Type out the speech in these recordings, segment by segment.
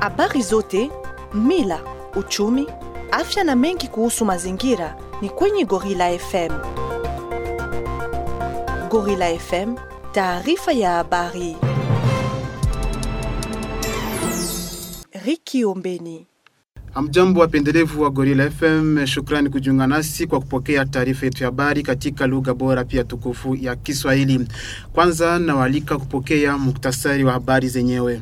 Habari zote, mila, uchumi, afya na mengi kuhusu mazingira ni kwenye Gorilla FM. Gorilla FM, taarifa ya habari. Riki Ombeni. Amjambo wapendelevu wa Gorilla FM, shukrani kujiunga nasi kwa kupokea taarifa yetu ya habari katika lugha bora pia tukufu ya Kiswahili. Kwanza nawaalika kupokea muktasari wa habari zenyewe.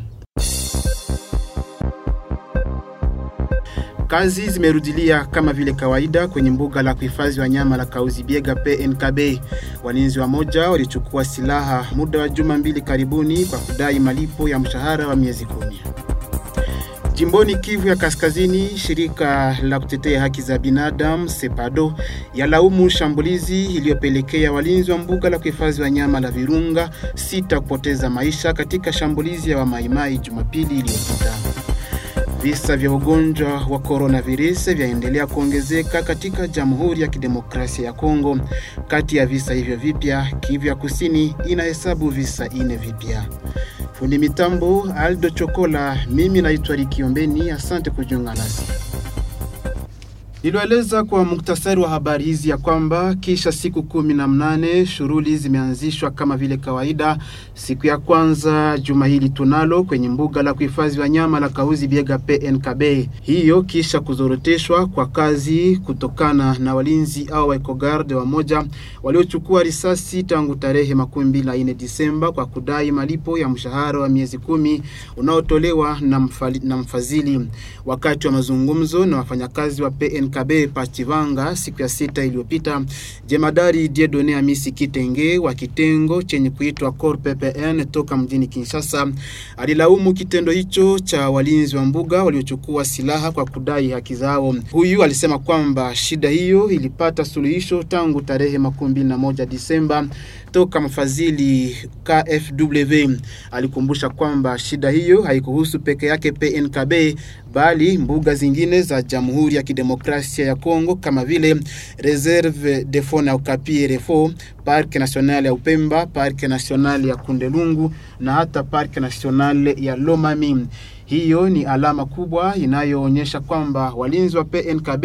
Kazi zimerudilia kama vile kawaida kwenye mbuga la kuhifadhi wanyama la Kauzibiega PNKB. Walinzi wa moja walichukua silaha muda wa juma mbili karibuni kwa kudai malipo ya mshahara wa miezi kumi. Jimboni Kivu ya Kaskazini, shirika la kutetea haki za binadamu SEPADO yalaumu shambulizi iliyopelekea walinzi wa mbuga la kuhifadhi wanyama la Virunga sita kupoteza maisha katika shambulizi ya wamaimai Jumapili iliyopita. Visa vya ugonjwa wa coronavirus vyaendelea kuongezeka katika Jamhuri ya Kidemokrasia ya Kongo. Kati ya visa hivyo vipya, Kivu ya Kusini inahesabu visa ine vipya. Fundi mitambo Aldo Chokola, mimi naitwa Rikiombeni. Asante kujiunga nasi. Nilieleza kwa muktasari wa habari hizi ya kwamba kisha siku kumi na mnane shughuli zimeanzishwa kama vile kawaida. Siku ya kwanza juma hili tunalo kwenye mbuga la kuhifadhi wanyama la Kauzi Biega PNKB, hiyo kisha kuzoroteshwa kwa kazi kutokana na walinzi au waekogarde wamoja waliochukua risasi tangu tarehe makumi mbili na nne Disemba kwa kudai malipo ya mshahara wa miezi kumi unaotolewa na, mfali, na mfadhili. Wakati wa mazungumzo na wafanyakazi wa PNKB Kabe Pachivanga siku ya sita iliyopita, jemadari Diedone Amisi Kitenge wa kitengo chenye kuitwa Cor PPN toka mjini Kinshasa alilaumu kitendo hicho cha walinzi wa mbuga waliochukua silaha kwa kudai haki zao. Huyu alisema kwamba shida hiyo ilipata suluhisho tangu tarehe makumi mbili na moja Disemba toka mfadhili KFW. Alikumbusha kwamba shida hiyo haikuhusu peke yake PNKB bali mbuga zingine za Jamhuri ya Kidemokrasia ya Kongo kama vile Reserve de Faune ya Okapi RFO, Parc National ya Upemba, park National ya Kundelungu na hata park National ya Lomami. Hiyo ni alama kubwa inayoonyesha kwamba walinzi wa PNKB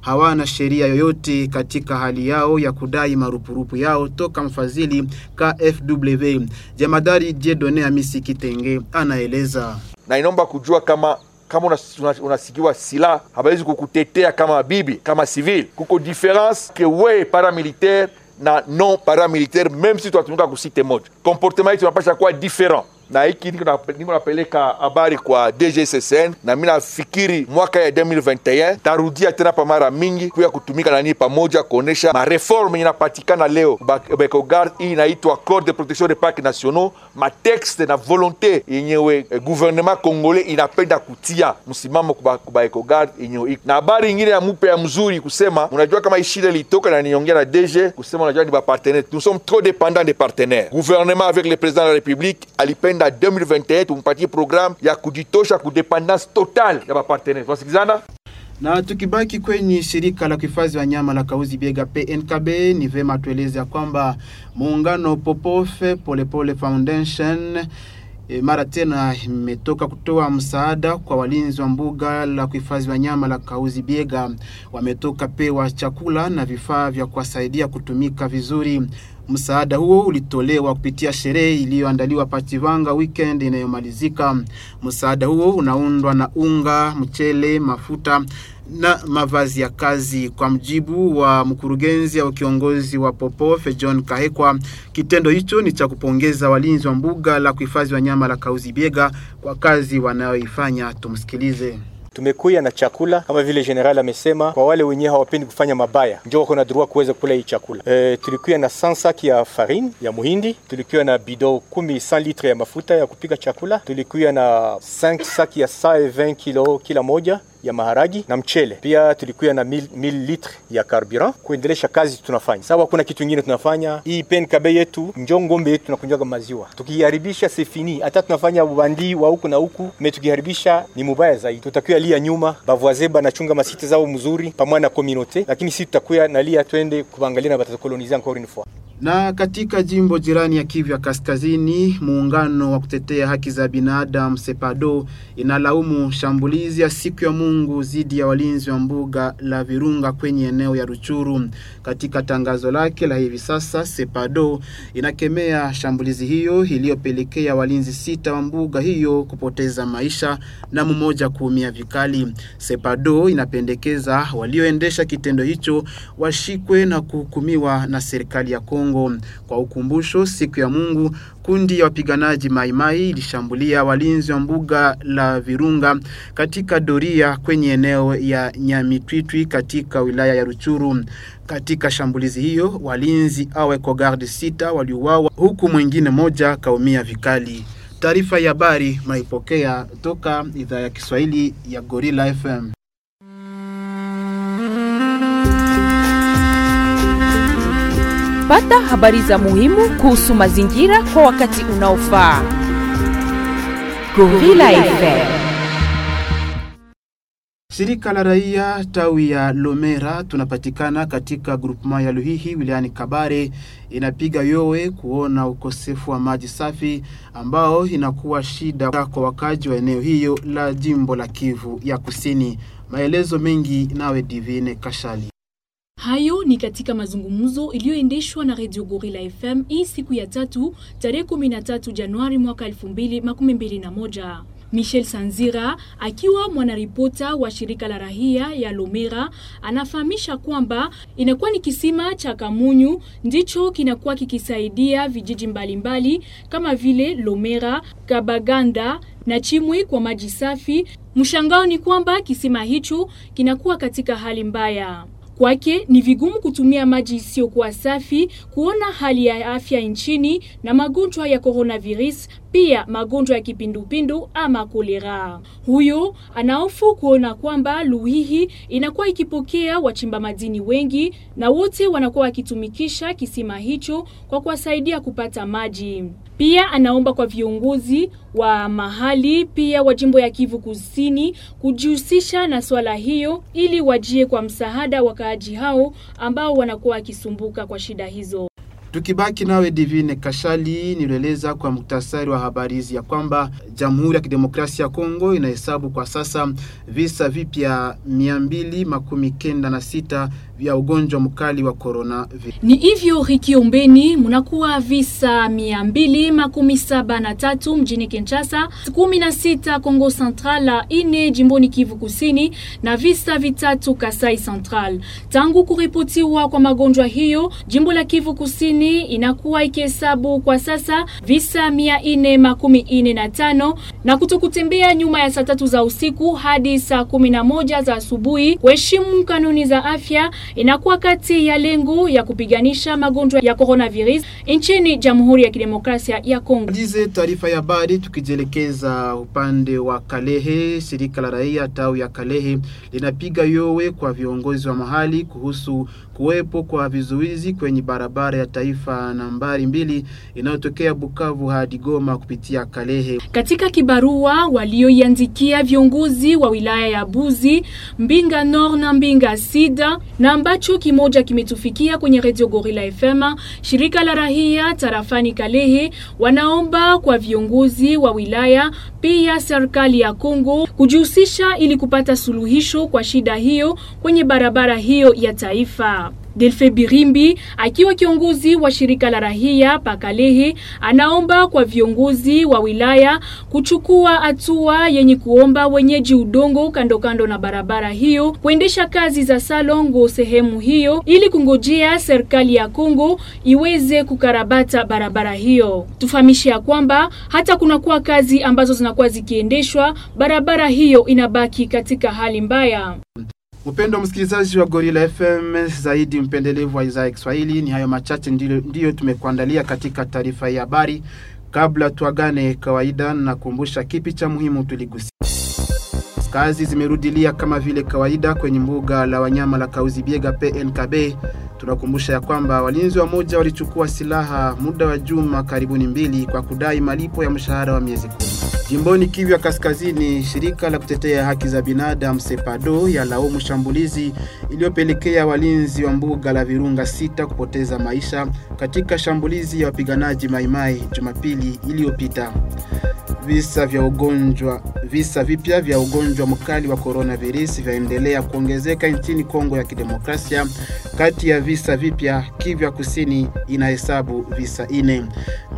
hawana sheria yoyote katika hali yao ya kudai marupurupu yao toka mfadhili KFW. Jemadari Jedone Amisi Kitenge anaeleza. Na inaomba kujua kama kama unasikiwa una, una silaha hawezi kukutetea kama bibi kama civil. Kuko difference ke we paramilitaire na non paramilitaire, même si tunatumika kusite moja, comportement yetu tunapasha kuwa different na hiki niko napeleka habari kwa DGSSN na mimi nafikiri mwaka ya 2021 tarudia tena pa mara mingi kuya kutumika nani pamoja kuonesha mareforme inapatikana leo Bekogard. Hii inaitwa Code de protection des parcs nationaux, matexte na volonté yenyewe eh, gouvernement congolais inapenda kutia msimamo kuba Ecogard yenyewe. Na habari nyingine ya mupe ya mzuri kusema, unajua kama ishile litoka na niongea na DG kusema, unajua ni ba partenaire, nous sommes trop dépendants des partenaires. Gouvernement avec le président de la République alipenda 2021 tumpatie programu ya kujitosha kudependance total ya bapartenere. Tunasikizana? Na tukibaki kwenye shirika la kuhifadhi wanyama la Kauzi Biega PNKB, ni vema tueleze ya kwamba muungano Popofe Polepole Foundation E, mara tena imetoka kutoa msaada kwa walinzi wa mbuga la kuhifadhi wanyama la Kauzi Biega. Wametoka pewa chakula na vifaa vya kuwasaidia kutumika vizuri. Msaada huo ulitolewa kupitia sherehe iliyoandaliwa Pachivanga weekend inayomalizika. Msaada huo unaundwa na unga, mchele, mafuta na mavazi ya kazi. Kwa mjibu wa mkurugenzi au kiongozi wa Popofe John Kahekwa, kitendo hicho ni cha kupongeza walinzi wa mbuga la kuhifadhi wanyama la Kauzi Biega kwa kazi wanayoifanya. Tumsikilize. Tumekuya na chakula kama vile general amesema, kwa wale wenyewe hawapendi kufanya mabaya njoo wako na droit kuweza kula hii chakula. E, tulikuya na 100 saki ya farine ya muhindi, tulikuya na bido kumi 100 litre ya mafuta ya kupika chakula, tulikuya na 5 saki ya 120 kilo kila moja ya maharagi na mchele. Pia tulikuwa na mil, mil litre ya carburant kuendelesha kazi tunafanya. Sawa, kuna kitu kingine tunafanya hii pen kabe yetu njo ngombe yetu tunakunywaga maziwa, tukiharibisha sefini, hata tunafanya ubandi wa huku na huku me, tukiharibisha ni mubaya zaidi. Tutakuwa lia nyuma bavoise banachunga masite zao mzuri pamoja na community, lakini sisi tutakuwa na lia twende kuangalia na batakoloniza encore une fois. Na katika jimbo jirani ya Kivu ya Kaskazini, muungano wa kutetea haki za binadamu SEPADO inalaumu shambulizi ya siku ya Mungu dhidi ya walinzi wa mbuga la Virunga kwenye eneo ya Ruchuru. Katika tangazo lake la hivi sasa, SEPADO inakemea shambulizi hiyo iliyopelekea walinzi sita wa mbuga hiyo kupoteza maisha na mmoja kuumia vikali. SEPADO inapendekeza walioendesha kitendo hicho washikwe na kuhukumiwa na serikali ya Kongo. Kwa ukumbusho, siku ya Mungu kundi ya wapiganaji Maimai ilishambulia walinzi wa mbuga la Virunga katika doria kwenye eneo ya Nyamitwitwi katika wilaya ya Ruchuru. Katika shambulizi hiyo walinzi au ecogarde sita waliuawa huku mwingine moja kaumia vikali. Taarifa ya habari maipokea toka idhaa ya Kiswahili ya Gorilla FM. Pata habari za muhimu kuhusu mazingira kwa wakati unaofaa. Gorilla FM. Shirika la raia tawi ya Lomera tunapatikana katika grupema ya Luhihi wilayani Kabare inapiga yowe kuona ukosefu wa maji safi ambao inakuwa shida kwa wakaji wa eneo hiyo la jimbo la Kivu ya Kusini. Maelezo mengi nawe Divine Kashali. Hayo ni katika mazungumzo iliyoendeshwa na Radio Gorilla FM hii siku ya tatu tarehe 13 Januari mwaka 2021. Michel Sanzira akiwa mwanaripota wa shirika la rahia ya Lomera anafahamisha kwamba inakuwa ni kisima cha Kamunyu ndicho kinakuwa kikisaidia vijiji mbalimbali mbali, kama vile Lomera, Kabaganda na Chimwi kwa maji safi. Mshangao ni kwamba kisima hicho kinakuwa katika hali mbaya. Kwake ni vigumu kutumia maji isiyokuwa safi, kuona hali ya afya nchini na magonjwa ya coronavirus, pia magonjwa ya kipindupindu ama kolera. Huyo anahofu kuona kwamba Luhihi inakuwa ikipokea wachimba madini wengi na wote wanakuwa wakitumikisha kisima hicho kwa kuwasaidia kupata maji. Pia anaomba kwa viongozi wa mahali pia wa jimbo ya Kivu Kusini kujihusisha na swala hiyo ili wajie kwa msaada wakaaji hao ambao wanakuwa wakisumbuka kwa shida hizo. Tukibaki nawe Divine Kashali, nilieleza kwa muktasari wa habari hizi ya kwamba Jamhuri ya Kidemokrasia ya Kongo inahesabu kwa sasa visa vipya mia mbili makumi kenda na sita vya ugonjwa mkali wa corona. Ni hivyo Rikiombeni, mnakuwa visa mia mbili makumi saba na tatu mjini Kinshasa, kumi na sita Kongo Central, ine jimboni Kivu Kusini na visa vitatu Kasai Central. Tangu kuripotiwa kwa magonjwa hiyo, jimbo la Kivu Kusini inakuwa ikihesabu kwa sasa visa mia ine makumi ine na tano na kutokutembea nyuma ya saa tatu za usiku hadi saa kumi na moja za asubuhi, kuheshimu kanuni za afya inakuwa kati ya lengo ya kupiganisha magonjwa ya coronavirus nchini Jamhuri ya Kidemokrasia ya Kongo. Dize taarifa ya habari tukijielekeza upande wa Kalehe, shirika la raia tau ya Kalehe linapiga yowe kwa viongozi wa mahali kuhusu kuwepo kwa vizuizi kwenye barabara ya taifa nambari mbili inayotokea Bukavu hadi Goma kupitia Kalehe. Katika kibarua walioiandikia viongozi wa wilaya ya Buzi, Mbinga Nord na Mbinga Sida na ambacho kimoja kimetufikia kwenye Radio Gorilla FM, shirika la rahia tarafani Kalehe wanaomba kwa viongozi wa wilaya pia serikali ya Kongo kujihusisha ili kupata suluhisho kwa shida hiyo kwenye barabara hiyo ya taifa. Delfe Birimbi akiwa kiongozi wa shirika la rahia Pakalehe anaomba kwa viongozi wa wilaya kuchukua hatua yenye kuomba wenyeji udongo kando kando na barabara hiyo kuendesha kazi za salongo sehemu hiyo ili kungojea serikali ya Kongo iweze kukarabata barabara hiyo. Tufahamishe ya kwamba hata kunakuwa kazi ambazo zinakuwa zikiendeshwa, barabara hiyo inabaki katika hali mbaya. Mpendo msikilizaji wa Gorilla FM, zaidi mpendelevu wa idhaa ya Kiswahili, ni hayo machache ndiyo, ndiyo tumekuandalia katika taarifa ya habari. Kabla tuagane, kawaida nakumbusha kipi cha muhimu tuligusia. Kazi zimerudilia kama vile kawaida kwenye mbuga la wanyama la Kauzibiega PNKB. Tunakumbusha ya kwamba walinzi wa moja walichukua silaha muda wa juma karibuni mbili kwa kudai malipo ya mshahara wa miezi kumi. Jimboni Kivu ya Kaskazini, shirika la kutetea haki za binadamu SEPADO ya laumu shambulizi iliyopelekea walinzi wa mbuga la Virunga sita kupoteza maisha katika shambulizi ya wapiganaji Maimai Jumapili iliyopita. Visa vya ugonjwa visa vipya vya ugonjwa mkali wa coronavirus vyaendelea kuongezeka nchini Kongo ya Kidemokrasia. Kati ya visa vipya, Kivu ya Kusini inahesabu visa ine.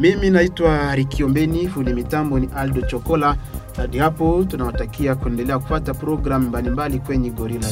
Mimi naitwa Rikiombeni, fundi mitambo ni Aldo Chokola. Hadi hapo tunawatakia kuendelea kufuata programu mbalimbali kwenye Gorilla.